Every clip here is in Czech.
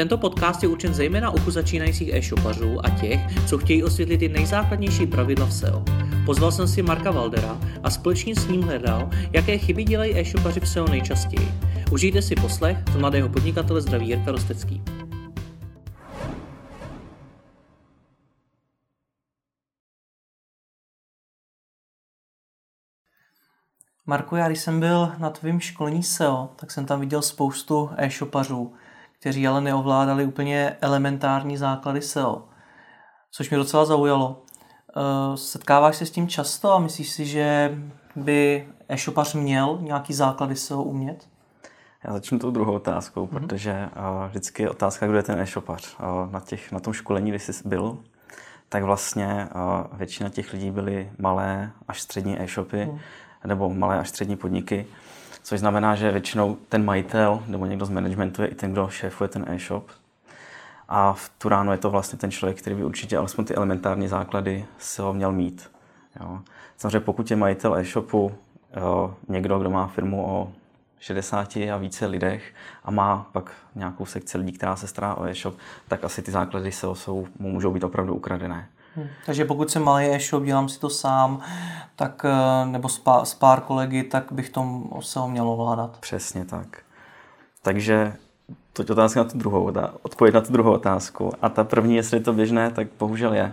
Tento podcast je určen zejména uchu začínajících e-shopařů a těch, co chtějí osvětlit ty nejzákladnější pravidla v SEO. Pozval jsem si Marka Valdera a společně s ním hledal, jaké chyby dělají e-shopaři v SEO nejčastěji. Užijte si poslech z mladého podnikatele zdraví Jirka Rostecký. Marku, já když jsem byl na tvém školení SEO, tak jsem tam viděl spoustu e-shopařů, kteří ale neovládali úplně elementární základy SEO, což mě docela zaujalo. Eh, setkáváš se s tím často a myslíš si, že by e-shopař měl nějaký základy SEO umět? Já začnu tou druhou otázkou, mm-hmm. protože uh, vždycky je otázka, kdo je ten e-shopař. Uh, na, těch, na tom školení, kdy jsi byl, tak vlastně uh, většina těch lidí byly malé až střední e-shopy, mm. nebo malé až střední podniky, což znamená, že většinou ten majitel nebo někdo z managementu je i ten, kdo šéfuje ten e-shop. A v tu ráno je to vlastně ten člověk, který by určitě alespoň ty elementární základy si ho měl mít. Jo. Samozřejmě pokud je majitel e-shopu jo, někdo, kdo má firmu o 60 a více lidech a má pak nějakou sekci lidí, která se stará o e-shop, tak asi ty základy SEO jsou, můžou být opravdu ukradené. Hmm. Takže pokud jsem malý e-shop, dělám si to sám, tak, eh, nebo s pár, s pár kolegy, tak bych to SEO měl ovládat. Přesně tak. Takže to je otázka na tu druhou, ta, odpověď na tu druhou otázku. A ta první, jestli je to běžné, tak bohužel je.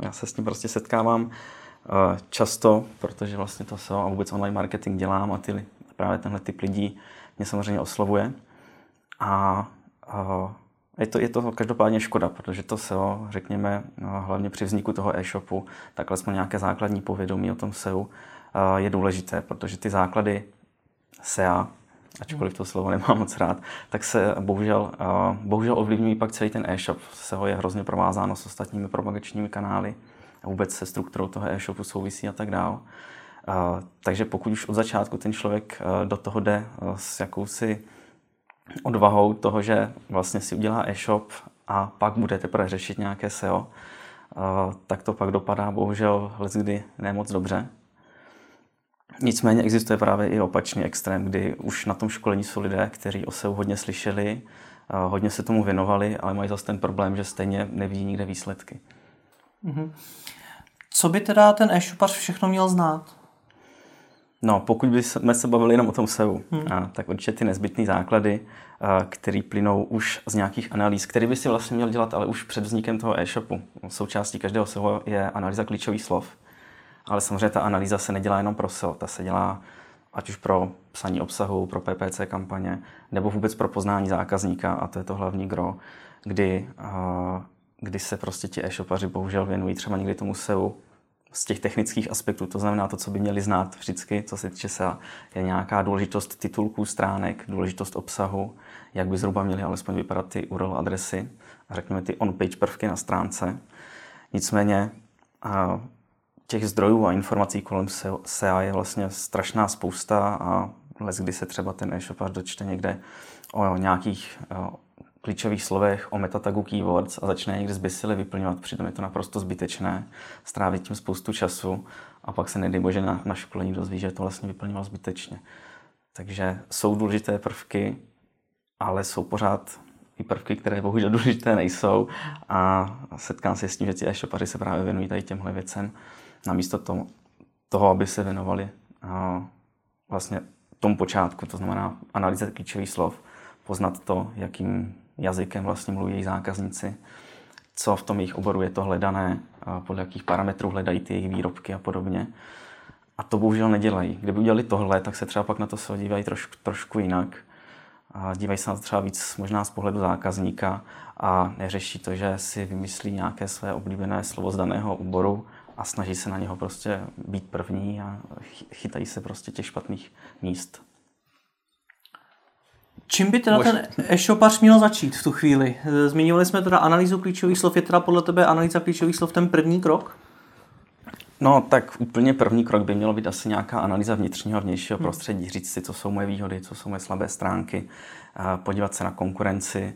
Já se s tím prostě setkávám eh, často, protože vlastně to SEO a vůbec online marketing dělám a ty, právě tenhle typ lidí mě samozřejmě oslovuje. A, a je to, je to každopádně škoda, protože to SEO, řekněme, no, hlavně při vzniku toho e-shopu, tak jsme nějaké základní povědomí o tom SEO je důležité, protože ty základy SEA, ačkoliv to slovo nemám moc rád, tak se bohužel, bohužel ovlivňují pak celý ten e-shop. SEO je hrozně provázáno s ostatními propagačními kanály vůbec se strukturou toho e-shopu souvisí a tak dál. Takže pokud už od začátku ten člověk do toho jde s jakousi odvahou toho, že vlastně si udělá e-shop a pak bude teprve řešit nějaké SEO, tak to pak dopadá bohužel kdy ne moc dobře. Nicméně existuje právě i opačný extrém, kdy už na tom školení jsou lidé, kteří o SEO hodně slyšeli, hodně se tomu věnovali, ale mají zase ten problém, že stejně nevidí nikde výsledky. Mm-hmm. Co by teda ten e-shopař všechno měl znát? No, pokud bychom se bavili jenom o tom SEO, hmm. a, tak určitě ty nezbytné základy, které plynou už z nějakých analýz, které by si vlastně měl dělat, ale už před vznikem toho e-shopu. Součástí každého SEO je analýza klíčových slov. Ale samozřejmě ta analýza se nedělá jenom pro SEO, ta se dělá ať už pro psaní obsahu, pro PPC kampaně, nebo vůbec pro poznání zákazníka, a to je to hlavní gro, kdy, kdy se prostě ti e-shopaři bohužel věnují třeba někdy tomu SEO z těch technických aspektů, to znamená to, co by měli znát vždycky, co se týče SEA, je nějaká důležitost titulků stránek, důležitost obsahu, jak by zhruba měly alespoň vypadat ty URL adresy a řekněme ty on-page prvky na stránce. Nicméně těch zdrojů a informací kolem SEA je vlastně strašná spousta a les, kdy se třeba ten e-shopář dočte někde o nějakých klíčových slovech, o metatagu keywords a začne někde zbysile vyplňovat. Přitom je to naprosto zbytečné, strávit tím spoustu času a pak se nedej bože na, na školení dozví, že to vlastně vyplňoval zbytečně. Takže jsou důležité prvky, ale jsou pořád i prvky, které bohužel důležité nejsou a setkám se s tím, že ti e-shopaři se právě věnují tady těmhle věcem, namísto toho, toho aby se věnovali a vlastně tomu počátku, to znamená analýze klíčových slov, poznat to, jakým jazykem vlastně mluví jejich zákazníci, co v tom jejich oboru je to hledané, podle jakých parametrů hledají ty jejich výrobky a podobně. A to bohužel nedělají. Kdyby udělali tohle, tak se třeba pak na to se dívají trošku, trošku jinak. A dívají se na to třeba víc možná z pohledu zákazníka a neřeší to, že si vymyslí nějaké své oblíbené slovo z daného oboru a snaží se na něho prostě být první a chytají se prostě těch špatných míst. Čím by teda ten e-shopař měl začít v tu chvíli? Zmiňovali jsme teda analýzu klíčových slov. Je teda podle tebe analýza klíčových slov ten první krok? No, tak úplně první krok by mělo být asi nějaká analýza vnitřního a vnějšího hmm. prostředí. Říct si, co jsou moje výhody, co jsou moje slabé stránky, podívat se na konkurenci.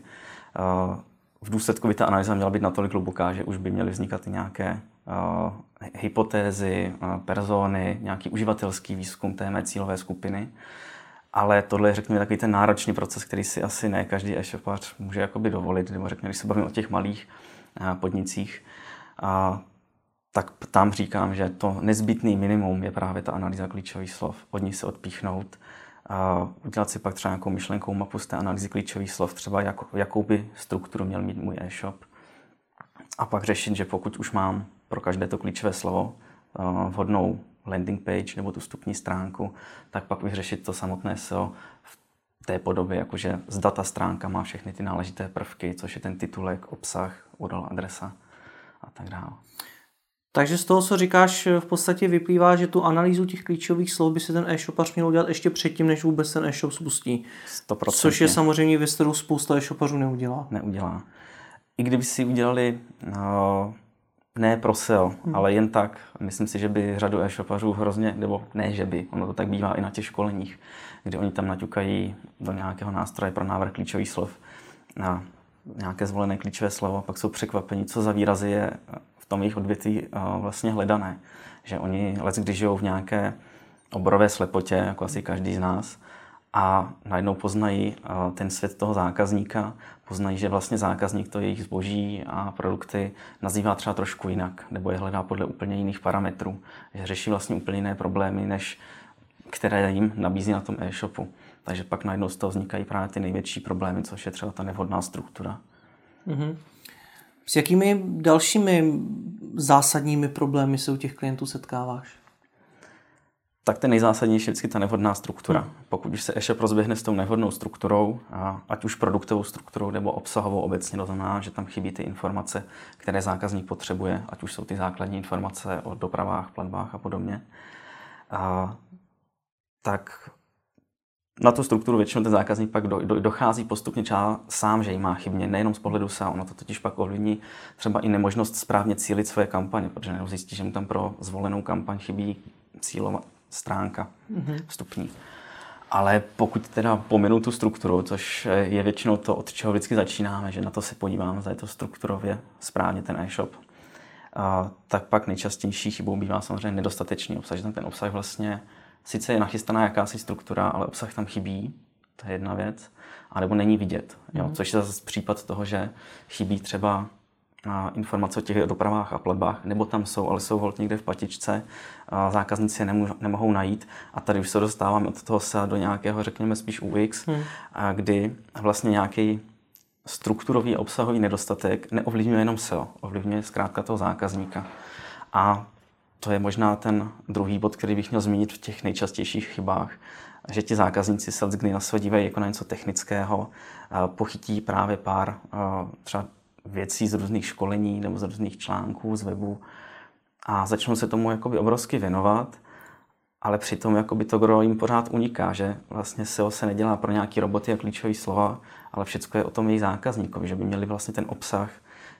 V důsledku by ta analýza měla být natolik hluboká, že už by měly vznikat i nějaké hypotézy, persony, nějaký uživatelský výzkum té mé cílové skupiny. Ale tohle je, řekněme, takový ten náročný proces, který si asi ne každý e-shopař může jakoby dovolit, nebo řekněme, když se bavím o těch malých podnicích, a, tak tam říkám, že to nezbytný minimum je právě ta analýza klíčových slov. Od ní se odpíchnout, a udělat si pak třeba nějakou myšlenkou mapu z té analýzy klíčových slov, třeba jak, jakou by strukturu měl mít můj e-shop. A pak řešit, že pokud už mám pro každé to klíčové slovo vhodnou landing page nebo tu vstupní stránku, tak pak vyřešit to samotné SEO v té podobě, jakože z data stránka má všechny ty náležité prvky, což je ten titulek, obsah, URL, adresa a tak dále. Takže z toho, co říkáš, v podstatě vyplývá, že tu analýzu těch klíčových slov by se ten e-shopař měl udělat ještě předtím, než vůbec ten e-shop spustí. 100%. Což je samozřejmě věc, kterou spousta e-shopařů neudělá. Neudělá. I kdyby si udělali no, ne pro SEO, hmm. ale jen tak. Myslím si, že by řadu e-shopařů hrozně, nebo ne, že by, ono to tak bývá i na těch školeních, kdy oni tam naťukají do nějakého nástroje pro návrh klíčových slov na nějaké zvolené klíčové slovo, pak jsou překvapení, co za výrazy je v tom jejich odvětví vlastně hledané. Že oni, let, když žijou v nějaké oborové slepotě, jako asi každý z nás, a najednou poznají ten svět toho zákazníka, poznají, že vlastně zákazník to jejich zboží a produkty nazývá třeba trošku jinak, nebo je hledá podle úplně jiných parametrů, že řeší vlastně úplně jiné problémy, než které jim nabízí na tom e-shopu. Takže pak najednou z toho vznikají právě ty největší problémy, což je třeba ta nevhodná struktura. Mm-hmm. S jakými dalšími zásadními problémy se u těch klientů setkáváš? Tak ten nejzásadnější je vždycky ta nevhodná struktura. Hmm. Pokud už se e-shop rozběhne s tou nevhodnou strukturou, a ať už produktovou strukturou nebo obsahovou obecně, to znamená, že tam chybí ty informace, které zákazník potřebuje, ať už jsou ty základní informace o dopravách, platbách a podobně, a, tak na tu strukturu většinou ten zákazník pak do, do, dochází postupně třeba sám, že ji má chybně, nejenom z pohledu se, ono to totiž pak ovlivní třeba i nemožnost správně cílit své kampaně, protože zjistí, že mu tam pro zvolenou kampaň chybí cílovat, stránka mm-hmm. vstupní. Ale pokud teda pominu tu strukturu, což je většinou to, od čeho vždycky začínáme, že na to se podíváme, zda je to strukturově správně ten e-shop, a, tak pak nejčastější chybou bývá samozřejmě nedostatečný obsah, že tam ten obsah vlastně, sice je nachystaná jakási struktura, ale obsah tam chybí, to je jedna věc, anebo není vidět, jo? Mm. což je zase případ toho, že chybí třeba informace o těch dopravách a platbách, nebo tam jsou, ale jsou hold někde v patičce, zákazníci je nemohou najít a tady už se dostáváme od toho se do nějakého, řekněme, spíš UX, hmm. kdy vlastně nějaký strukturový a obsahový nedostatek neovlivňuje jenom SEO, ovlivňuje zkrátka toho zákazníka. A to je možná ten druhý bod, který bych měl zmínit v těch nejčastějších chybách, že ti zákazníci se kdy na sebe dívají jako na něco technického, pochytí právě pár třeba věcí z různých školení nebo z různých článků z webu a začnou se tomu jakoby obrovsky věnovat, ale přitom jakoby to gro jim pořád uniká, že vlastně SEO se nedělá pro nějaký roboty a klíčové slova, ale všechno je o tom její zákazníkovi, že by měli vlastně ten obsah,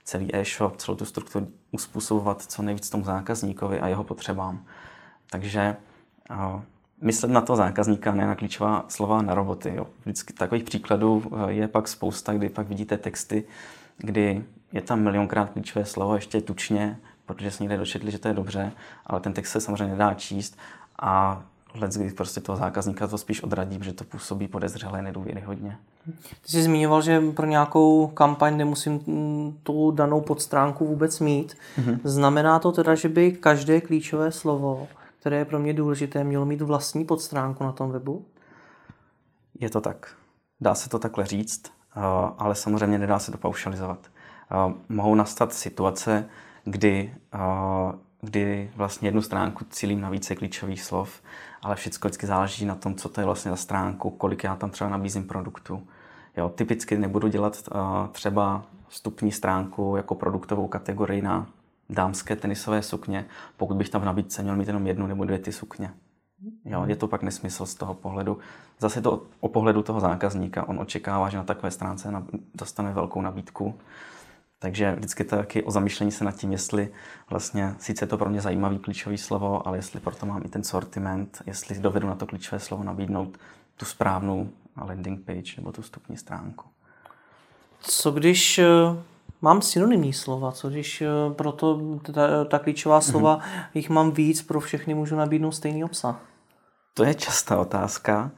celý e-shop, celou tu strukturu uspůsobovat co nejvíc tomu zákazníkovi a jeho potřebám. Takže uh, myslet na to zákazníka, ne na klíčová slova na roboty. Jo. Vždycky takových příkladů je pak spousta, kdy pak vidíte texty, kdy je tam milionkrát klíčové slovo, ještě tučně, protože se někde dočetli, že to je dobře, ale ten text se samozřejmě nedá číst a let, kdy prostě toho zákazníka to spíš odradí, že to působí podezřelé nedůvěryhodně. Ty jsi zmiňoval, že pro nějakou kampaň nemusím tu danou podstránku vůbec mít. Mm-hmm. Znamená to teda, že by každé klíčové slovo, které je pro mě důležité, mělo mít vlastní podstránku na tom webu? Je to tak. Dá se to takhle říct. Eh, ale samozřejmě nedá se to paušalizovat. Eh, mohou nastat situace, kdy, eh, kdy vlastně jednu stránku cílím na více klíčových slov, ale všechno vždycky záleží na tom, co to je vlastně za stránku, kolik já tam třeba nabízím produktu. Jo, typicky nebudu dělat třeba vstupní stránku jako produktovou kategorii na dámské tenisové sukně, pokud bych tam v nabídce měl mít jenom jednu nebo dvě ty sukně. Jo, je to pak nesmysl z toho pohledu. Zase to o pohledu toho zákazníka. On očekává, že na takové stránce dostane velkou nabídku. Takže vždycky to taky o zamýšlení se nad tím, jestli vlastně, sice je to pro mě zajímavý klíčový slovo, ale jestli proto mám i ten sortiment, jestli dovedu na to klíčové slovo nabídnout tu správnou landing page nebo tu vstupní stránku. Co když eh, mám synonymní slova, co když eh, proto ta, ta klíčová slova, mm-hmm. jich mám víc, pro všechny můžu nabídnout stejný obsah? To je častá otázka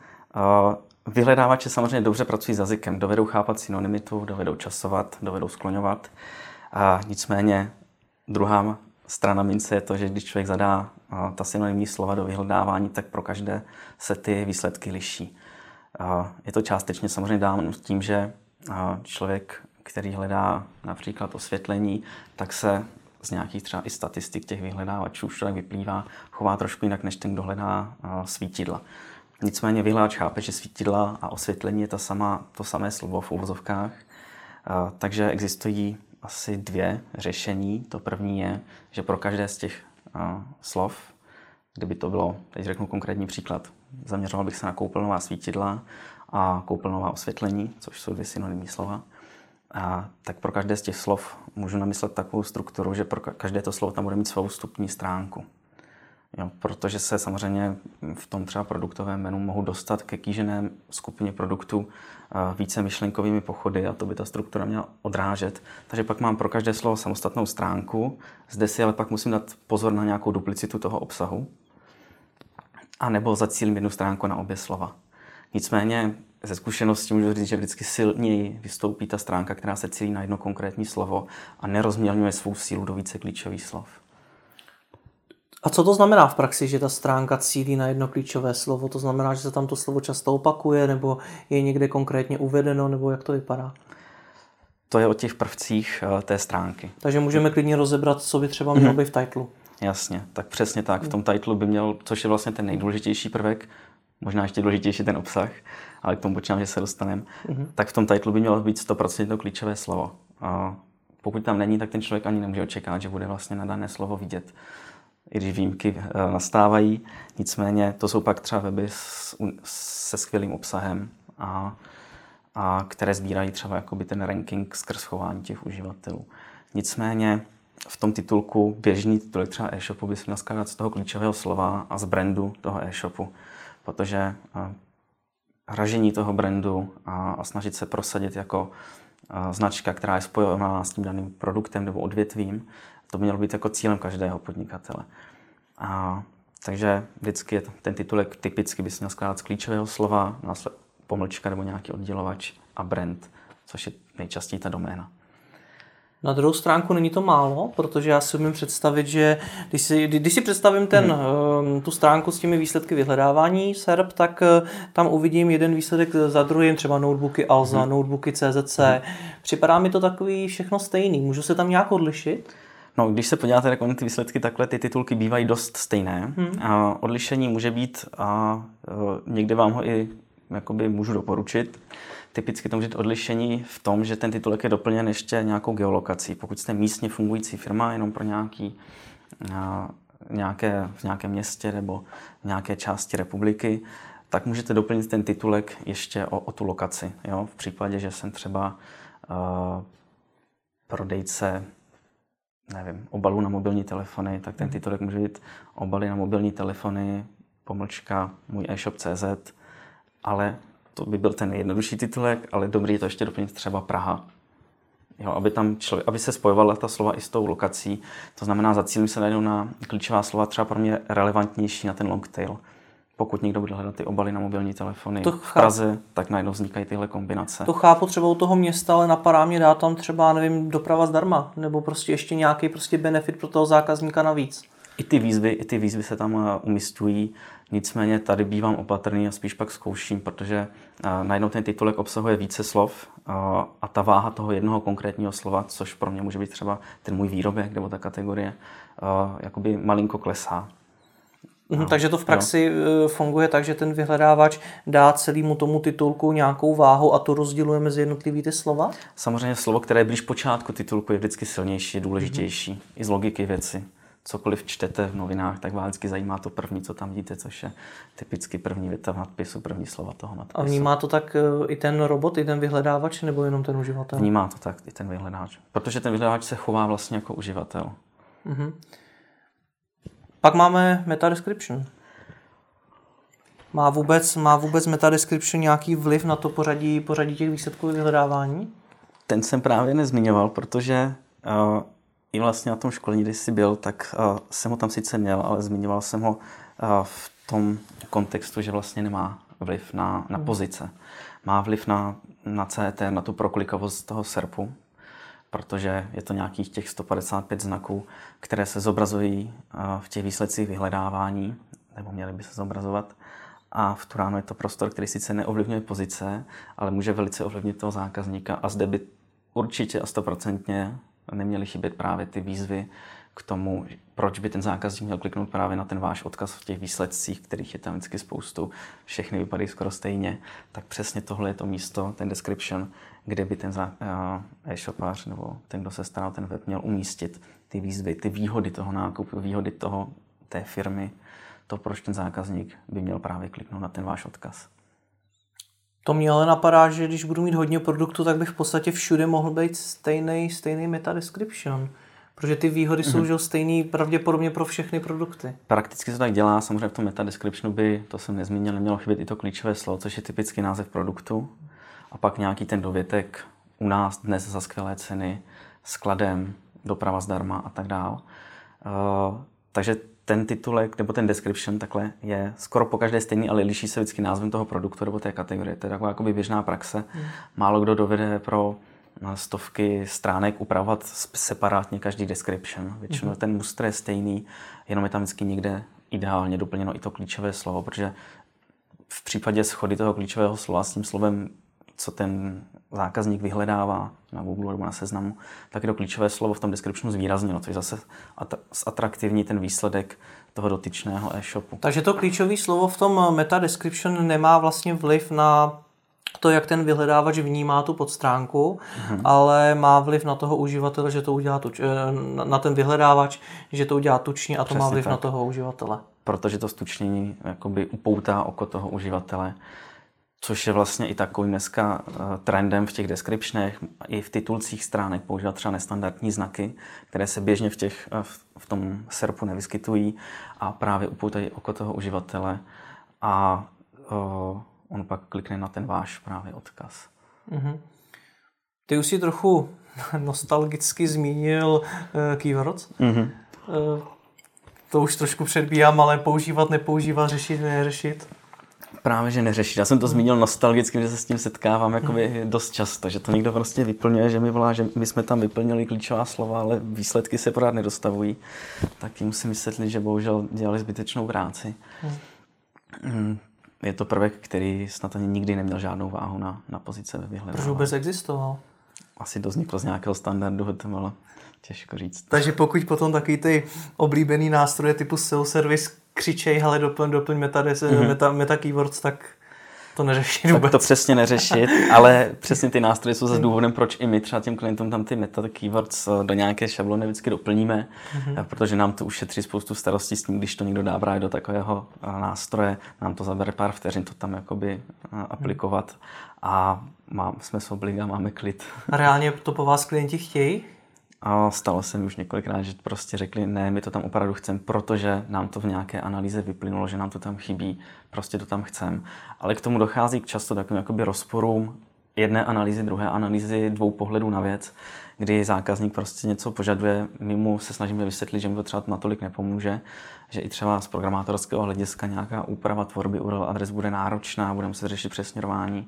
Vyhledávače samozřejmě dobře pracují s jazykem, dovedou chápat synonymitu, dovedou časovat, dovedou skloňovat. A nicméně druhá strana mince je to, že když člověk zadá ta synonymní slova do vyhledávání, tak pro každé se ty výsledky liší. Je to částečně samozřejmě dáno tím, že člověk, který hledá například osvětlení, tak se z nějakých třeba i statistik těch vyhledávačů už to vyplývá, chová trošku jinak, než ten, kdo hledá svítidla. Nicméně vyhledávač chápe, že svítidla a osvětlení je ta sama, to samé slovo v uvozovkách, takže existují asi dvě řešení. To první je, že pro každé z těch slov, kdyby to bylo, teď řeknu konkrétní příklad, zaměřoval bych se na koupelnová svítidla a koupelnová osvětlení, což jsou dvě synonymní slova. A tak pro každé z těch slov můžu namyslet takovou strukturu, že pro každé to slovo tam bude mít svou vstupní stránku. Jo, protože se samozřejmě v tom třeba produktovém menu mohu dostat ke kýžené skupině produktů více myšlenkovými pochody a to by ta struktura měla odrážet. Takže pak mám pro každé slovo samostatnou stránku, zde si ale pak musím dát pozor na nějakou duplicitu toho obsahu, a nebo zacílím jednu stránku na obě slova. Nicméně ze zkušenosti můžu říct, že vždycky silněji vystoupí ta stránka, která se cílí na jedno konkrétní slovo a nerozmělňuje svou sílu do více klíčových slov. A co to znamená v praxi, že ta stránka cílí na jedno klíčové slovo? To znamená, že se tam to slovo často opakuje, nebo je někde konkrétně uvedeno, nebo jak to vypadá? To je o těch prvcích uh, té stránky. Takže můžeme klidně rozebrat, co by třeba mělo mhm. být v titlu. Jasně, tak přesně tak. V tom titlu by měl, což je vlastně ten nejdůležitější prvek, možná ještě důležitější ten obsah, ale k tomu počítám, že se dostaneme, uh-huh. tak v tom titlu by mělo být 100% to klíčové slovo. A pokud tam není, tak ten člověk ani nemůže očekávat, že bude vlastně na dané slovo vidět i když výjimky eh, nastávají. Nicméně to jsou pak třeba weby s, se skvělým obsahem, a, a které sbírají třeba jakoby ten ranking skrz chování těch uživatelů. Nicméně v tom titulku běžný titulek třeba e-shopu by se měl skládat z toho klíčového slova a z brandu toho e-shopu, protože eh, hražení toho brandu a, snažit se prosadit jako eh, značka, která je spojená s tím daným produktem nebo odvětvím, to by mělo být jako cílem každého podnikatele. A, takže vždycky je ten titulek typicky by se měl skládat z klíčového slova, následně pomlčka nebo nějaký oddělovač a brand, což je nejčastěji ta doména. Na druhou stránku není to málo, protože já si umím představit, že když si, když si představím ten, hmm. tu stránku s těmi výsledky vyhledávání SERP, tak eh, tam uvidím jeden výsledek za druhým, třeba notebooky Alza, hmm. notebooky CZC. Hmm. Připadá mi to takový všechno stejný. Můžu se tam nějak odlišit? No, když se podíváte tak ty výsledky, takhle ty titulky bývají dost stejné. Hmm. A odlišení může být a e, někde vám ho i jakoby můžu doporučit. Typicky to může být odlišení v tom, že ten titulek je doplněn ještě nějakou geolokací. Pokud jste místně fungující firma jenom pro nějaký, nějaké, v nějakém městě nebo v nějaké části republiky, tak můžete doplnit ten titulek ještě o, o tu lokaci. Jo? V případě, že jsem třeba uh, prodejce nevím, obalů na mobilní telefony, tak ten mhm. titulek může být obaly na mobilní telefony, pomlčka, můj e-shop.cz, ale to by byl ten jednodušší titulek, ale dobrý je to ještě doplnit třeba Praha. Jo, aby, tam člověk, aby se spojovala ta slova i s tou lokací. To znamená, zacílím se najednou na klíčová slova třeba pro mě relevantnější na ten long tail pokud někdo bude hledat ty obaly na mobilní telefony to v Praze, tak najednou vznikají tyhle kombinace. To chápu třeba u toho města, ale napadá mě dát tam třeba, nevím, doprava zdarma, nebo prostě ještě nějaký prostě benefit pro toho zákazníka navíc. I ty výzvy, i ty výzvy se tam eh, umistují, nicméně tady bývám opatrný a spíš pak zkouším, protože najednou ten titulek obsahuje více slov a ta váha toho jednoho konkrétního slova, což pro mě může být třeba ten můj výrobek nebo ta kategorie, jakoby malinko klesá. No, takže to v praxi jo. Eh, funguje tak, že ten vyhledávač dá celému tomu titulku nějakou váhu a to rozděluje mezi jednotlivý ty slova? Samozřejmě slovo, které je blíž počátku titulku, je vždycky silnější, důležitější, mm-hmm. i z logiky věci. Cokoliv čtete v novinách, tak vás vždycky zajímá to první, co tam vidíte, což je typicky první věta v nadpisu, první slova toho nadpisu. A vnímá to tak eh, i ten robot, i ten vyhledávač, nebo jenom ten uživatel? Vnímá to tak i ten vyhledávač, protože ten vyhledávač se chová vlastně jako uživatel. Mm-hmm. Pak máme meta description. Má vůbec, má vůbec meta description nějaký vliv na to pořadí, pořadí těch výsledků vyhledávání? Ten jsem právě nezmiňoval, protože uh, i vlastně na tom školení, když jsi byl, tak uh, jsem ho tam sice měl, ale zmiňoval jsem ho uh, v tom kontextu, že vlastně nemá vliv na, na hmm. pozice. Má vliv na, na CT, na tu proklikovost toho SERPu, protože je to nějakých těch 155 znaků, které se zobrazují v těch výsledcích vyhledávání, nebo měly by se zobrazovat. A v Turánu je to prostor, který sice neovlivňuje pozice, ale může velice ovlivnit toho zákazníka. A zde by určitě a stoprocentně neměly chybět právě ty výzvy k tomu, proč by ten zákazník měl kliknout právě na ten váš odkaz v těch výsledcích, kterých je tam vždycky spoustu, všechny vypadají skoro stejně, tak přesně tohle je to místo, ten description, kde by ten e-shopář nebo ten, kdo se stará ten web, měl umístit ty výzvy, ty výhody toho nákupu, výhody toho, té firmy, to, proč ten zákazník by měl právě kliknout na ten váš odkaz. To mě ale napadá, že když budu mít hodně produktu, tak bych v podstatě všude mohl být stejný, stejný meta description. Protože ty výhody mm-hmm. jsou mhm. že stejný pravděpodobně pro všechny produkty. Prakticky se tak dělá, samozřejmě v tom meta descriptionu by, to jsem nezmínil, nemělo chybět i to klíčové slovo, což je typický název produktu. A pak nějaký ten dovětek u nás dnes za skvělé ceny, skladem, doprava zdarma a tak dál. Uh, takže ten titulek nebo ten description takhle je skoro po každé stejný, ale liší se vždycky názvem toho produktu nebo té kategorie. To je taková jakoby běžná praxe. Hmm. Málo kdo dovede pro stovky stránek upravovat separátně každý description. Většinou hmm. ten mustr je stejný, jenom je tam vždycky někde ideálně doplněno i to klíčové slovo, protože v případě schody toho klíčového slova s tím slovem, co ten zákazník vyhledává na Google nebo na seznamu, tak je to klíčové slovo v tom descriptionu zvýraznilo, což zase atraktivní ten výsledek toho dotyčného e-shopu. Takže to klíčové slovo v tom meta description nemá vlastně vliv na to, jak ten vyhledávač vnímá tu podstránku, hmm. ale má vliv na toho uživatele, že to udělá tuč, eh, na ten vyhledávač, že to udělá tučně a to Přesně má vliv tak. na toho uživatele. Protože to stučnění jakoby upoutá oko toho uživatele což je vlastně i takovým dneska eh, trendem v těch descriptionech, i v titulcích stránek používat třeba nestandardní znaky, které se běžně v, těch, eh, v tom SERPu nevyskytují a právě upoutají oko toho uživatele a uh, on pak klikne na ten váš právě odkaz. Mm-hmm. Ty už si trochu nostalgicky zmínil uh, keywords. Mm-hmm. Uh, to už trošku předbíhám, ale používat, nepoužívat, řešit, neřešit. Právě, že neřešit. Já jsem to zmínil nostalgicky, že se s tím setkávám jakoby dost často, že to někdo prostě vyplňuje, že mi volá, že my jsme tam vyplnili klíčová slova, ale výsledky se pořád nedostavují. Tak jim musím vysvětlit, že bohužel dělali zbytečnou práci. Hmm. Je to prvek, který snad ani nikdy neměl žádnou váhu na, na pozice ve vyhledávání. Proč vůbec existoval? Asi to vzniklo z nějakého standardu, to bylo těžko říct. Takže pokud potom taky ty oblíbený nástroje typu SEO service křičej, ale doplň, doplň meta, mm-hmm. meta, meta keywords, tak to neřešit tak vůbec. to přesně neřešit, ale přesně ty nástroje jsou zase důvodem, proč i my třeba těm klientům tam ty meta keywords eh, do nějaké šablony vždycky doplníme, mm-hmm. protože nám to ušetří spoustu starostí s tím, když to někdo dá právě do takového nástroje, nám to zabere pár vteřin to tam jakoby aplikovat a má, jsme s obliga, máme klid. A reálně to po vás klienti chtějí? A stalo se mi už několikrát, že prostě řekli, ne, my to tam opravdu chceme, protože nám to v nějaké analýze vyplynulo, že nám to tam chybí, prostě to tam chceme. Ale k tomu dochází k často takovým jakoby rozporům jedné analýzy, druhé analýzy, dvou pohledů na věc, kdy zákazník prostě něco požaduje, my mu se snažíme vysvětlit, že mu to třeba natolik nepomůže, že i třeba z programátorského hlediska nějaká úprava tvorby URL adres bude náročná, budeme se řešit přesměrování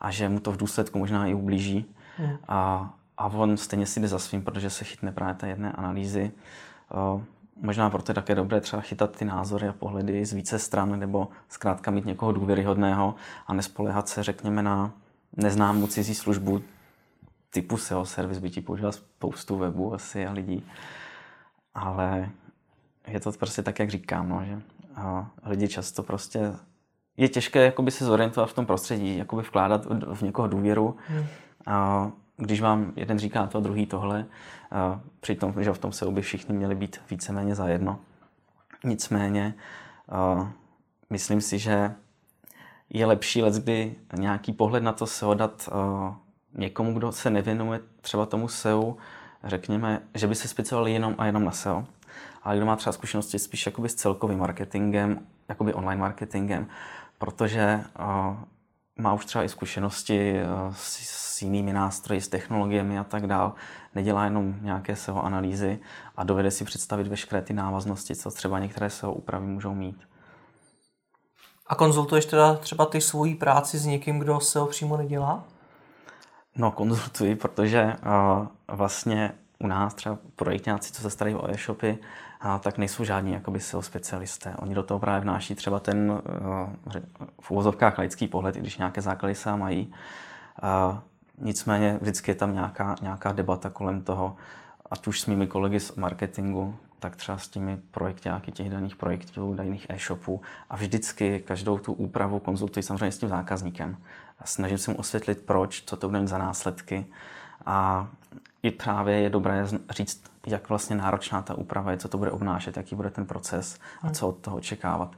a že mu to v důsledku možná i ublíží. Hmm. A a on stejně si jde za svým, protože se chytne právě té jedné analýzy. Možná proto je také dobré třeba chytat ty názory a pohledy z více stran, nebo zkrátka mít někoho důvěryhodného a nespolehat se, řekněme, na neznámou cizí službu typu SEO servis by ti používal spoustu webů asi a lidí. Ale je to prostě tak, jak říkám, no, že lidi často prostě je těžké jakoby se zorientovat v tom prostředí, jakoby vkládat v někoho důvěru. Hmm. A když vám jeden říká to, druhý tohle, přitom, že v tom se by všichni měli být víceméně zajedno. Nicméně, myslím si, že je lepší let, kdy nějaký pohled na to SEO dát někomu, kdo se nevěnuje třeba tomu SEO, řekněme, že by se specializoval jenom a jenom na SEO, ale kdo má třeba zkušenosti spíš jakoby s celkovým marketingem, jakoby online marketingem, protože má už třeba i zkušenosti s s jinými nástroji, s technologiemi a tak dál. Nedělá jenom nějaké SEO analýzy a dovede si představit veškeré ty návaznosti, co třeba některé SEO úpravy můžou mít. A konzultuješ teda třeba ty svoji práci s někým, kdo SEO přímo nedělá? No, konzultuji, protože uh, vlastně u nás třeba projektáci, co se starají o e-shopy, a tak nejsou žádní jakoby SEO specialisté. Oni do toho právě vnáší třeba ten uh, v uvozovkách laický pohled, i když nějaké základy se mají. Nicméně vždycky je tam nějaká, nějaká debata kolem toho, ať už s mými kolegy z marketingu, tak třeba s těmi projektáky těch daných projektů, daných e-shopů a vždycky každou tu úpravu konzultuji samozřejmě s tím zákazníkem. A snažím se mu osvětlit, proč, co to bude za následky a i právě je dobré říct, jak vlastně náročná ta úprava je, co to bude obnášet, jaký bude ten proces a co od toho očekávat.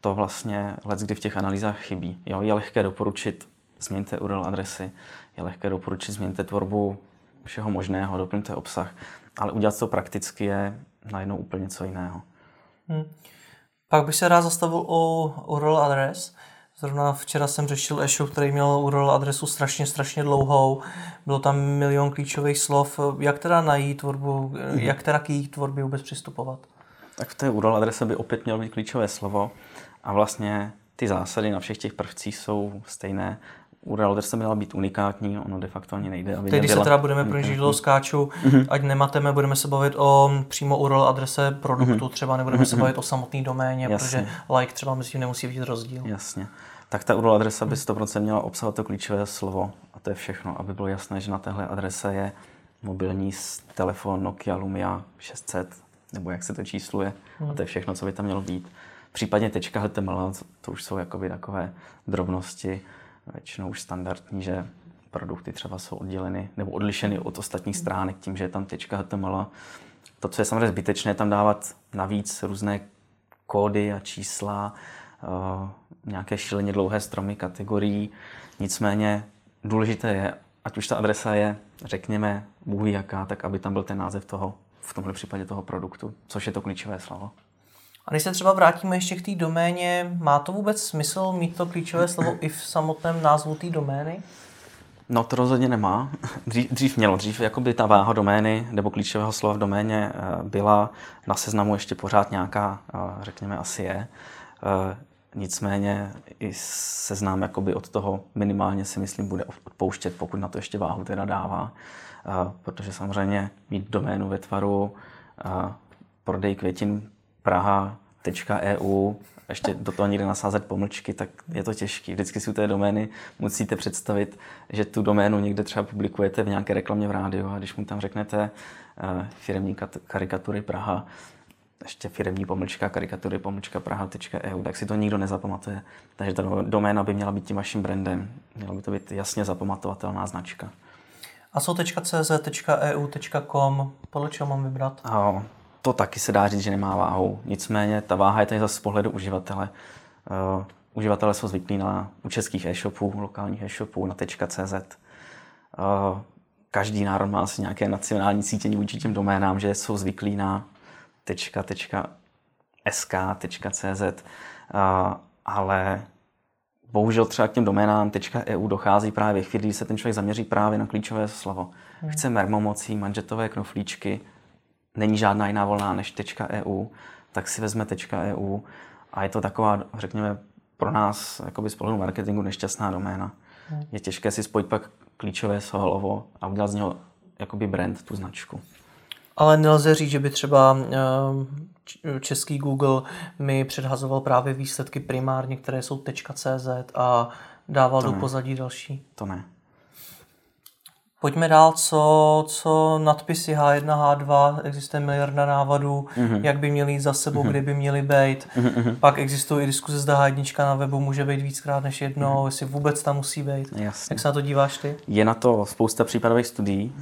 To vlastně let, kdy v těch analýzách chybí. Jo, je lehké doporučit, změňte URL adresy, je lehké doporučit, změňte tvorbu všeho možného, doplňte obsah, ale udělat to prakticky je najednou úplně něco jiného. Hmm. Pak bych se rád zastavil o URL adres. Zrovna včera jsem řešil e-shop, který měl URL adresu strašně, strašně dlouhou. Bylo tam milion klíčových slov. Jak teda najít tvorbu, mm. jak teda k její tvorbě vůbec přistupovat? Tak v té URL adrese by opět mělo být klíčové slovo a vlastně ty zásady na všech těch prvcích jsou stejné. URL adresa měla být unikátní, ono de facto ani nejde. Aby Teď, když se teda budeme pro do skáču, mm-hmm. ať nemateme, budeme se bavit o přímo URL adrese produktu, mm-hmm. třeba nebudeme mm-hmm. se mhm. bavit o samotné doméně, Jasně. protože like třeba mezi tím nemusí být rozdíl. Jasně tak ta URL adresa by 100% měla obsahovat to klíčové slovo a to je všechno, aby bylo jasné, že na téhle adrese je mobilní telefon Nokia Lumia 600, nebo jak se to čísluje, hmm. a to je všechno, co by tam mělo být. Případně tečka HTML, to už jsou jakoby takové drobnosti, většinou už standardní, že produkty třeba jsou odděleny nebo odlišeny od ostatních stránek tím, že je tam tečka HTML. To, co je samozřejmě zbytečné, tam dávat navíc různé kódy a čísla, uh, nějaké šíleně dlouhé stromy kategorií. Nicméně důležité je, ať už ta adresa je, řekněme, bůh jaká, tak aby tam byl ten název toho, v tomhle případě toho produktu, což je to klíčové slovo. A když se třeba vrátíme ještě k té doméně, má to vůbec smysl mít to klíčové slovo i v samotném názvu té domény? No to rozhodně nemá. Dřív, dřív mělo, dřív jakoby ta váha domény nebo klíčového slova v doméně eh, byla na seznamu ještě pořád nějaká, eh, řekněme asi je. Eh, Nicméně i seznám jakoby od toho minimálně si myslím bude odpouštět, pokud na to ještě váhu teda dává. protože samozřejmě mít doménu ve tvaru prodej květin Praha.eu ještě do toho někde nasázet pomlčky, tak je to těžké. Vždycky si u té domény musíte představit, že tu doménu někde třeba publikujete v nějaké reklamě v rádiu a když mu tam řeknete firmní karikatury Praha, ještě firmní pomlčka, karikatury pomlčka praha.eu, tak si to nikdo nezapamatuje. Takže ta doména by měla být tím vaším brandem. Měla by to být jasně zapamatovatelná značka. A co .cz, .eu, .com, podle čeho mám vybrat? A to taky se dá říct, že nemá váhu. Nicméně ta váha je tady zase z pohledu uživatele. Uh, uživatelé jsou zvyklí na u českých e-shopů, lokálních e-shopů, na .cz. Uh, každý národ má asi nějaké nacionální cítění vůči těm doménám, že jsou zvyklí na .sk.cz, ale bohužel třeba k těm doménám .eu dochází právě chvíli, kdy se ten člověk zaměří právě na klíčové slovo. Hmm. Chce mermomocí, manžetové knoflíčky, není žádná jiná volná než .eu, tak si vezme .eu a je to taková, řekněme, pro nás jakoby z pohledu marketingu nešťastná doména. Hmm. Je těžké si spojit pak klíčové slovo a udělat z něho jakoby brand, tu značku. Ale nelze říct, že by třeba eh, český Google mi předhazoval právě výsledky primárně, které jsou .cz a dával to do ne. pozadí další. To ne. Pojďme dál, co, co nadpisy H1, H2, existuje miliarda návadů, mm-hmm. jak by měly jít za sebou, mm-hmm. kdy by měly být. Mm-hmm. Pak existují i diskuze, zda H1 na webu může být víckrát než jednou, mm-hmm. jestli vůbec tam musí být. Jasně. Jak se na to díváš ty? Je na to spousta případových studií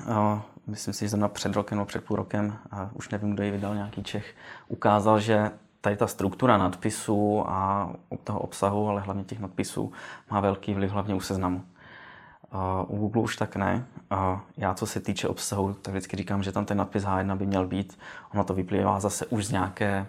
myslím si, že jsem na před rokem nebo před půl rokem, a už nevím, kdo ji vydal, nějaký Čech, ukázal, že tady ta struktura nadpisů a toho obsahu, ale hlavně těch nadpisů, má velký vliv hlavně u seznamu. U Google už tak ne. Já, co se týče obsahu, tak vždycky říkám, že tam ten nadpis H1 by měl být. Ono to vyplývá zase už z nějakého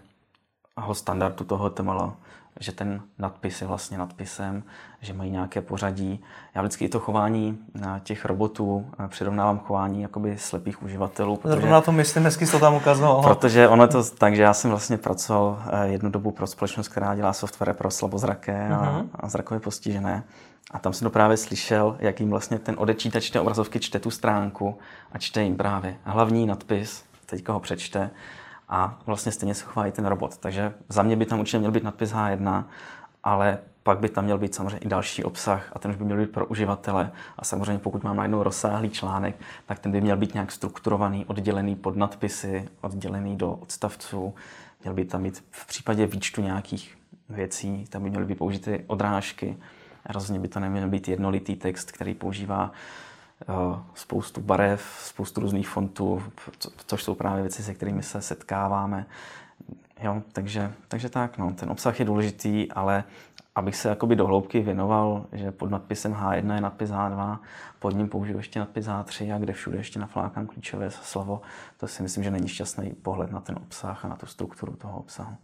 standardu toho HTML. že ten nadpis je vlastně nadpisem, že mají nějaké pořadí. Já vždycky i to chování těch robotů přirovnávám chování jakoby slepých uživatelů. Protože, na to myslím, dnesky to tam ukazoval. Protože ono je to tak, že já jsem vlastně pracoval eh, jednu dobu pro společnost, která dělá software pro slabozraké uh-huh. a, mhm. a zrakově postižené. A tam jsem to právě slyšel, jak jim vlastně ten odečítač té obrazovky čte tu stránku a čte jim právě hlavní nadpis, teďka ho přečte a vlastně stejně se chová i ten robot. Takže za mě by tam určitě měl být nadpis H1, ale pak by tam měl být samozřejmě i další obsah a ten už by měl být pro uživatele. A samozřejmě pokud mám najednou rozsáhlý článek, tak ten by měl být nějak strukturovaný, oddělený pod nadpisy, oddělený do odstavců. Měl by tam být v případě výčtu nějakých věcí, tam by měly být použity odrážky. Rozhodně by to neměl být jednolitý text, který používá spoustu barev, spoustu různých fontů, což jsou právě věci, se kterými se setkáváme. Jo, takže, takže tak, no, ten obsah je důležitý, ale abych se jakoby do hloubky věnoval, že pod nadpisem H1 je nadpis H2, pod ním použiju ještě nadpis H3 a kde všude ještě naflákám klíčové slovo, to si myslím, že není šťastný pohled na ten obsah a na tu strukturu toho obsahu.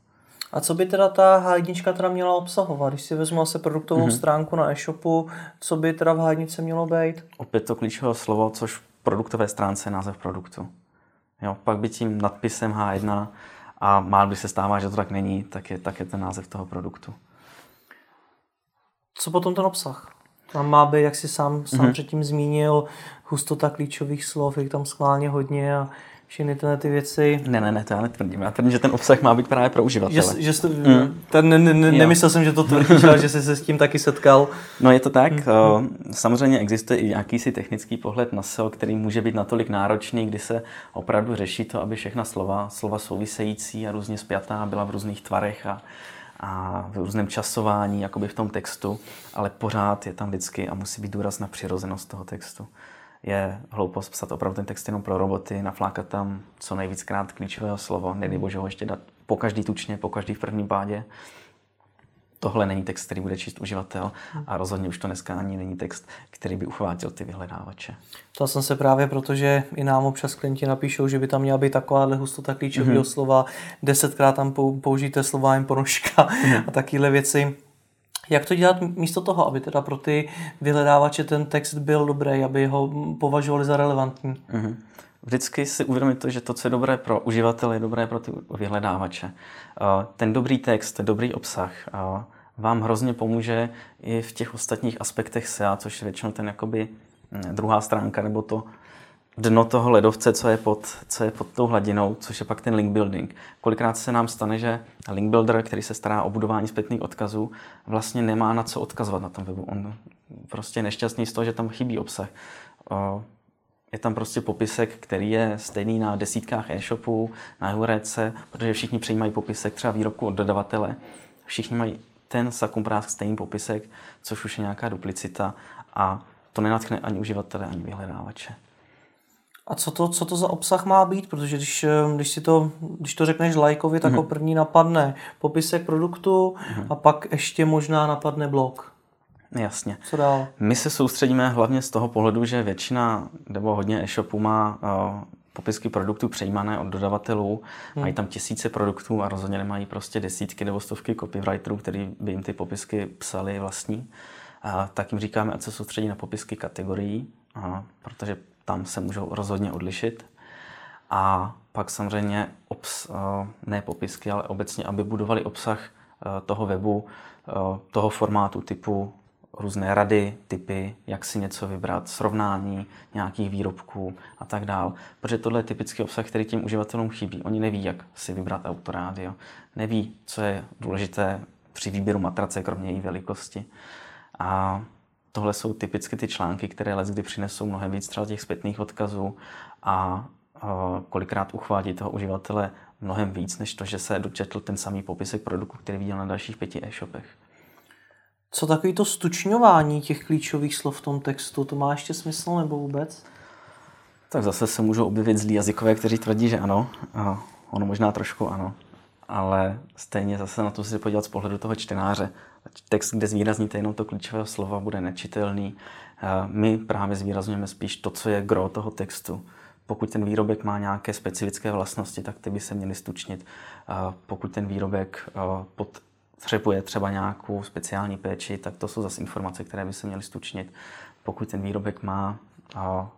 A co by teda ta H1 teda měla obsahovat? Když si vezmu asi produktovou mm-hmm. stránku na e-shopu, co by teda v H1 mělo být? Opět to klíčové slovo, což v produktové stránce je název produktu. Jo, pak by tím nadpisem H1 a má, když se stává, že to tak není, tak je, tak je ten název toho produktu. Co potom ten obsah? Tam má být, jak si sám, sám mm-hmm. předtím zmínil, hustota klíčových slov, je tam schválně hodně a všechny tyhle ty věci. Ne, ne, ne, to já netvrdím. Já tvrdím, že ten obsah má být právě pro uživatele. Že, že jste, mm. ten, ne, ne, nemyslel jsem, že to tvrdíš, ale že jsi se s tím taky setkal. No je to tak. Mm. Samozřejmě existuje i jakýsi technický pohled na SEO, který může být natolik náročný, kdy se opravdu řeší to, aby všechna slova, slova související a různě spjatá byla v různých tvarech a a v různém časování, jakoby v tom textu, ale pořád je tam vždycky a musí být důraz na přirozenost toho textu. Je hloupost psat opravdu ten text jenom pro roboty, naflákat tam co nejvíckrát klíčového slovo, nedej bože ho ještě dát po každý tučně, po každý v prvním pádě tohle není text, který bude číst uživatel a rozhodně už to dneska ani není text, který by uchvátil ty vyhledávače. To jsem se právě, protože i nám občas klienti napíšou, že by tam měla být takováhle hustota klíčového mm-hmm. slova, desetkrát tam použijte slova jen ponožka mm-hmm. a takovéhle věci. Jak to dělat místo toho, aby teda pro ty vyhledávače ten text byl dobrý, aby ho považovali za relevantní? Mm-hmm. Vždycky si uvědomit to, že to, co je dobré pro uživatele, je dobré pro ty vyhledávače. Ten dobrý text, dobrý obsah vám hrozně pomůže i v těch ostatních aspektech SEA, což je většinou ten jakoby hm, druhá stránka, nebo to dno toho ledovce, co je, pod, co je pod tou hladinou, což je pak ten link building. Kolikrát se nám stane, že link builder, který se stará o budování zpětných odkazů, vlastně nemá na co odkazovat na tom webu. On prostě je nešťastný z toho, že tam chybí obsah. Je tam prostě popisek, který je stejný na desítkách e-shopů, na Eurece, protože všichni přijímají popisek třeba výrobku od dodavatele. Všichni mají ten sakumprásk stejný popisek, což už je nějaká duplicita a to nenatchne ani uživatele, ani vyhledávače. A co to, co to za obsah má být? Protože když, eh, když, si to, když to řekneš lajkovi, tak mm-hmm. ho první napadne popisek produktu mm-hmm. a pak ještě možná napadne blog. Jasně. Co dál? My se soustředíme hlavně z toho pohledu, že většina nebo hodně e-shopů má uh, popisky produktů přejímané od dodavatelů. Hmm. Mají tam tisíce produktů a rozhodně nemají prostě desítky nebo stovky copywriterů, který by jim ty popisky psali vlastní. A tak jim říkáme, ať se soustředí na popisky kategorií, a, protože tam se můžou rozhodně odlišit. A pak samozřejmě obs, ne popisky, ale obecně, aby budovali obsah toho webu, toho formátu typu různé rady, typy, jak si něco vybrat, srovnání nějakých výrobků a tak dál. Protože tohle je typický obsah, který těm uživatelům chybí. Oni neví, jak si vybrat autorádio, neví, co je důležité při výběru matrace, kromě její velikosti. A tohle jsou typicky ty články, které les kdy přinesou mnohem víc třeba těch zpětných odkazů a kolikrát uchvátí toho uživatele mnohem víc, než to, že se dočetl ten samý popisek produktu, který viděl na dalších pěti e-shopech. Co takový to stučňování těch klíčových slov v tom textu, to má ještě smysl nebo vůbec? Tak zase se můžou objevit zlí jazykové, kteří tvrdí, že ano. A ono možná trošku ano. Ale stejně zase na to si podívat z pohledu toho čtenáře. Text, kde zvýrazníte jenom to klíčové slova, bude nečitelný. My právě zvýrazňujeme spíš to, co je gro toho textu. Pokud ten výrobek má nějaké specifické vlastnosti, tak ty by se měly stučnit. Pokud ten výrobek pod potřebuje třeba nějakou speciální péči, tak to jsou zase informace, které by se měly stučnit. Pokud ten výrobek má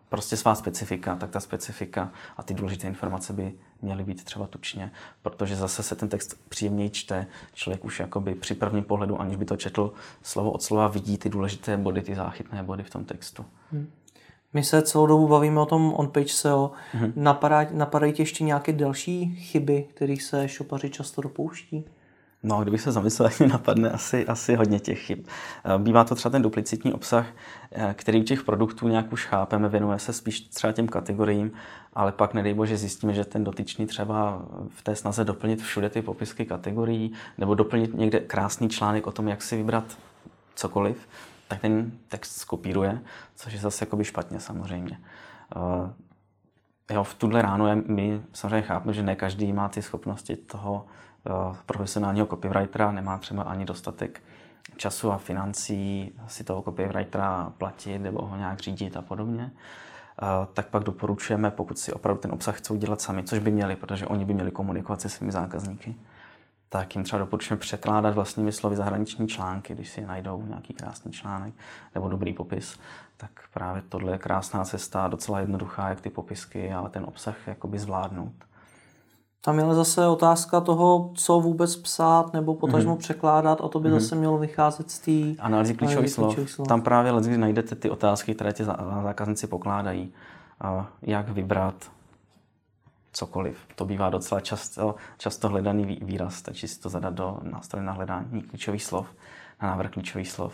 prostě svá specifika, tak ta specifika a ty důležité informace by měly být třeba tučně, protože zase se ten text příjemněji čte. Člověk už jakoby při prvním pohledu, aniž by to četl slovo od slova, vidí ty důležité body, ty záchytné body v tom textu. Hmm. My se celou dobu bavíme o tom on-page SEO. Hmm. Napadá, napadají ti ještě nějaké další chyby, kterých se šopaři často dopouští? No, kdybych se zamyslel, tak mi napadne asi, asi hodně těch chyb. Eh, bývá to třeba ten duplicitní obsah, eh, který u těch produktů nějak už chápeme, věnuje se spíš třeba těm kategoriím, ale pak nedej bože zjistíme, že ten dotyčný třeba v té snaze doplnit všude ty popisky kategorií nebo doplnit někde krásný článek o tom, jak si vybrat cokoliv, tak ten text skopíruje, což je zase jakoby špatně samozřejmě. Uh, jo, v tuhle ráno my samozřejmě chápeme, že ne každý má ty schopnosti toho profesionálního copywritera, nemá třeba ani dostatek času a financí si toho copywritera platit nebo ho nějak řídit a podobně. Uh, tak pak doporučujeme, pokud si opravdu ten obsah chcou dělat sami, což by měli, protože oni by měli komunikovat se svými zákazníky, tak jim třeba doporučujeme překládat vlastními slovy zahraniční články, když si najdou nějaký krásný článek nebo dobrý popis, tak právě tohle je krásná cesta, docela jednoduchá, jak ty popisky, ale ten obsah jakoby zvládnout. Tam je ale zase otázka toho, co vůbec psát nebo potažmo mm-hmm. překládat a to by mm-hmm. zase mělo vycházet z té analýzy klíčových slov. slov. Tam právě kdy najdete ty otázky, které ti zákazníci pokládají. Jak vybrat, cokoliv. To bývá docela často, často hledaný výraz, stačí si to zadat do nástroje na hledání klíčových slov, na návrh klíčových slov.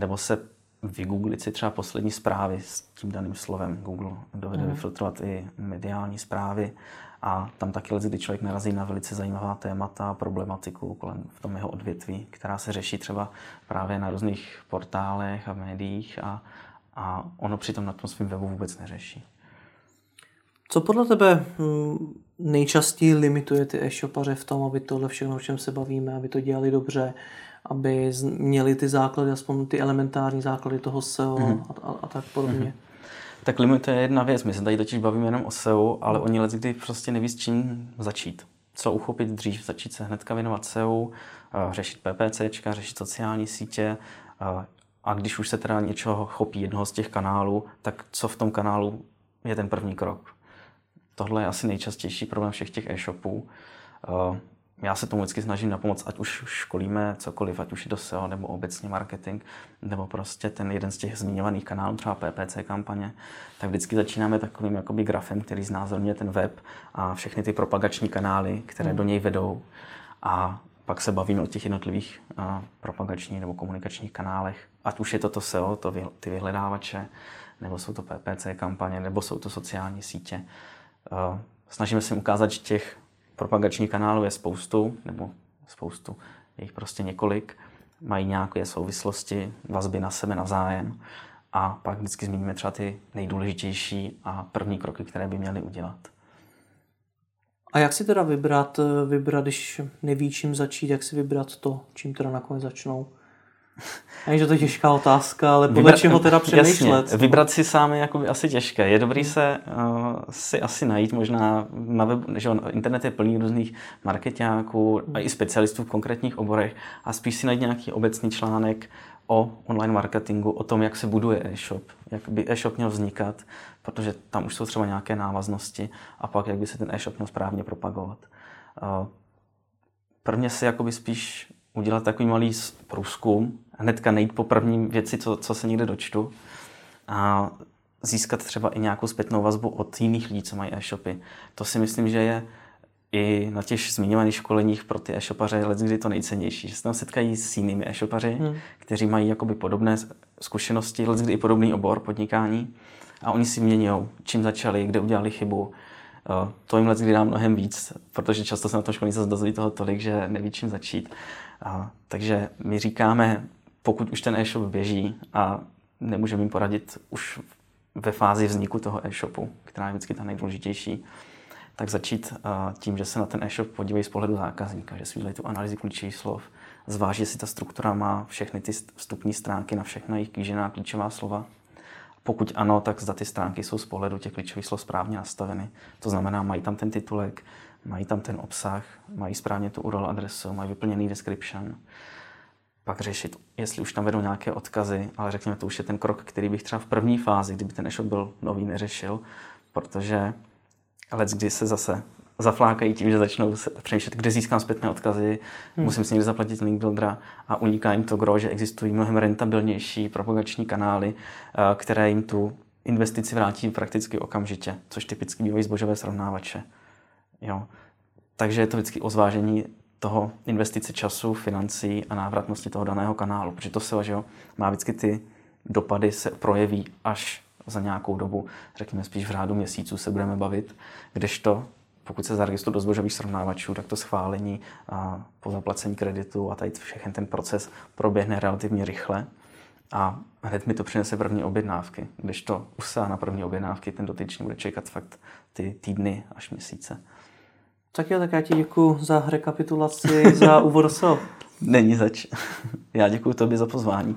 Nebo se vygooglit si třeba poslední zprávy s tím daným slovem. Google dovede mm. vyfiltrovat i mediální zprávy a tam taky lze, kdy člověk narazí na velice zajímavá témata a problematiku kolem v tom jeho odvětví, která se řeší třeba právě na různých portálech a médiích a, a ono přitom na tom svém webu vůbec neřeší. Co podle tebe hm, nejčastěji limituje ty e-shopaře v tom, aby tohle všechno, o čem se bavíme, aby to dělali dobře, aby měli ty základy, aspoň ty elementární základy toho SEO mm. a, a, a tak podobně? Mm. Tak limituje jedna věc. My se tady totiž bavíme jenom o SEO, ale oni let kdy prostě neví s čím začít. Co uchopit dřív, začít se hnedka věnovat SEO, řešit PPCčka, řešit sociální sítě, a když už se teda něčeho chopí jednoho z těch kanálů, tak co v tom kanálu je ten první krok? Tohle je asi nejčastější problém všech těch e-shopů. Já se tomu vždycky snažím na pomoc, ať už školíme cokoliv, ať už je to SEO nebo obecně marketing, nebo prostě ten jeden z těch zmiňovaných kanálů, třeba PPC kampaně, tak vždycky začínáme takovým jakoby grafem, který znázorňuje ten web a všechny ty propagační kanály, které hmm. do něj vedou. A pak se bavíme o těch jednotlivých propagačních nebo komunikačních kanálech. Ať už je to to SEO, to vy, ty vyhledávače, nebo jsou to PPC kampaně, nebo jsou to sociální sítě. Snažíme se ukázat, že těch propagačních kanálů je spoustu, nebo spoustu, je jich prostě několik, mají nějaké souvislosti, vazby na sebe navzájem a pak vždycky zmíníme třeba ty nejdůležitější a první kroky, které by měly udělat. A jak si teda vybrat, vybrat, když neví, čím začít, jak si vybrat to, čím teda nakonec začnou? Ani, že to je těžká otázka, ale podle Vybrat, čeho teda přemýšlet? Jasně, vybrat si sám je jakoby asi těžké. Je dobrý se uh, si asi najít možná na webu, že on, internet je plný různých marketáků a i specialistů v konkrétních oborech a spíš si najít nějaký obecný článek o online marketingu, o tom, jak se buduje e-shop, jak by e-shop měl vznikat, protože tam už jsou třeba nějaké návaznosti a pak, jak by se ten e-shop měl správně propagovat. Uh, prvně si jakoby spíš udělat takový malý průzkum, hnedka nejít po první věci, co, co se někde dočtu a získat třeba i nějakou zpětnou vazbu od jiných lidí, co mají e-shopy. To si myslím, že je i na těch zmiňovaných školeních pro ty e-shopaře kdy to nejcennější, že se tam setkají s jinými e-shopaři, hmm. kteří mají jakoby podobné zkušenosti, kdy i podobný obor podnikání a oni si mění, čím začali, kde udělali chybu. Eh, to jim kdy dá mnohem víc, protože často se na tom školení se dozví toho tolik, že neví, čím začít. A, takže my říkáme, pokud už ten e-shop běží a nemůžeme jim poradit už ve fázi vzniku toho e-shopu, která je vždycky ta nejdůležitější, tak začít tím, že se na ten e-shop podívají z pohledu zákazníka, že si udělají tu analýzu klíčových slov, zváží, jestli ta struktura má všechny ty vstupní stránky na všechna jejich kýžená klíčová slova. Pokud ano, tak zda ty stránky jsou z pohledu těch klíčových slov správně nastaveny. To znamená, mají tam ten titulek, mají tam ten obsah, mají správně tu URL adresu, mají vyplněný description, pak řešit, jestli už tam vedou nějaké odkazy, ale řekněme, to už je ten krok, který bych třeba v první fázi, kdyby ten e-shop byl nový, neřešil, protože let, kdy se zase zaflákají tím, že začnou se přemýšlet, kde získám zpětné odkazy, hmm. musím si někde zaplatit link buildera a uniká jim to gro, že existují mnohem rentabilnější propagační kanály, eh, které jim tu investici vrátí prakticky okamžitě, což typicky bývají zbožové srovnávače. Jo. Takže je to vždycky o zvážení toho investice času, financí a návratnosti toho daného kanálu, protože to se že jo, má vždycky ty dopady se projeví až za nějakou dobu, řekněme spíš v řádu měsíců se budeme bavit, kdežto pokud se zaregistruju do zbožových srovnávačů, tak to schválení a po zaplacení kreditu a tady všechny ten proces proběhne relativně rychle a hned mi to přinese první objednávky. Když to usá na první objednávky, ten dotyčný bude čekat fakt ty týdny až měsíce. Tak jo, tak já ti děkuji za rekapitulaci, za úvod Není zač. Já děkuji tobě za pozvání.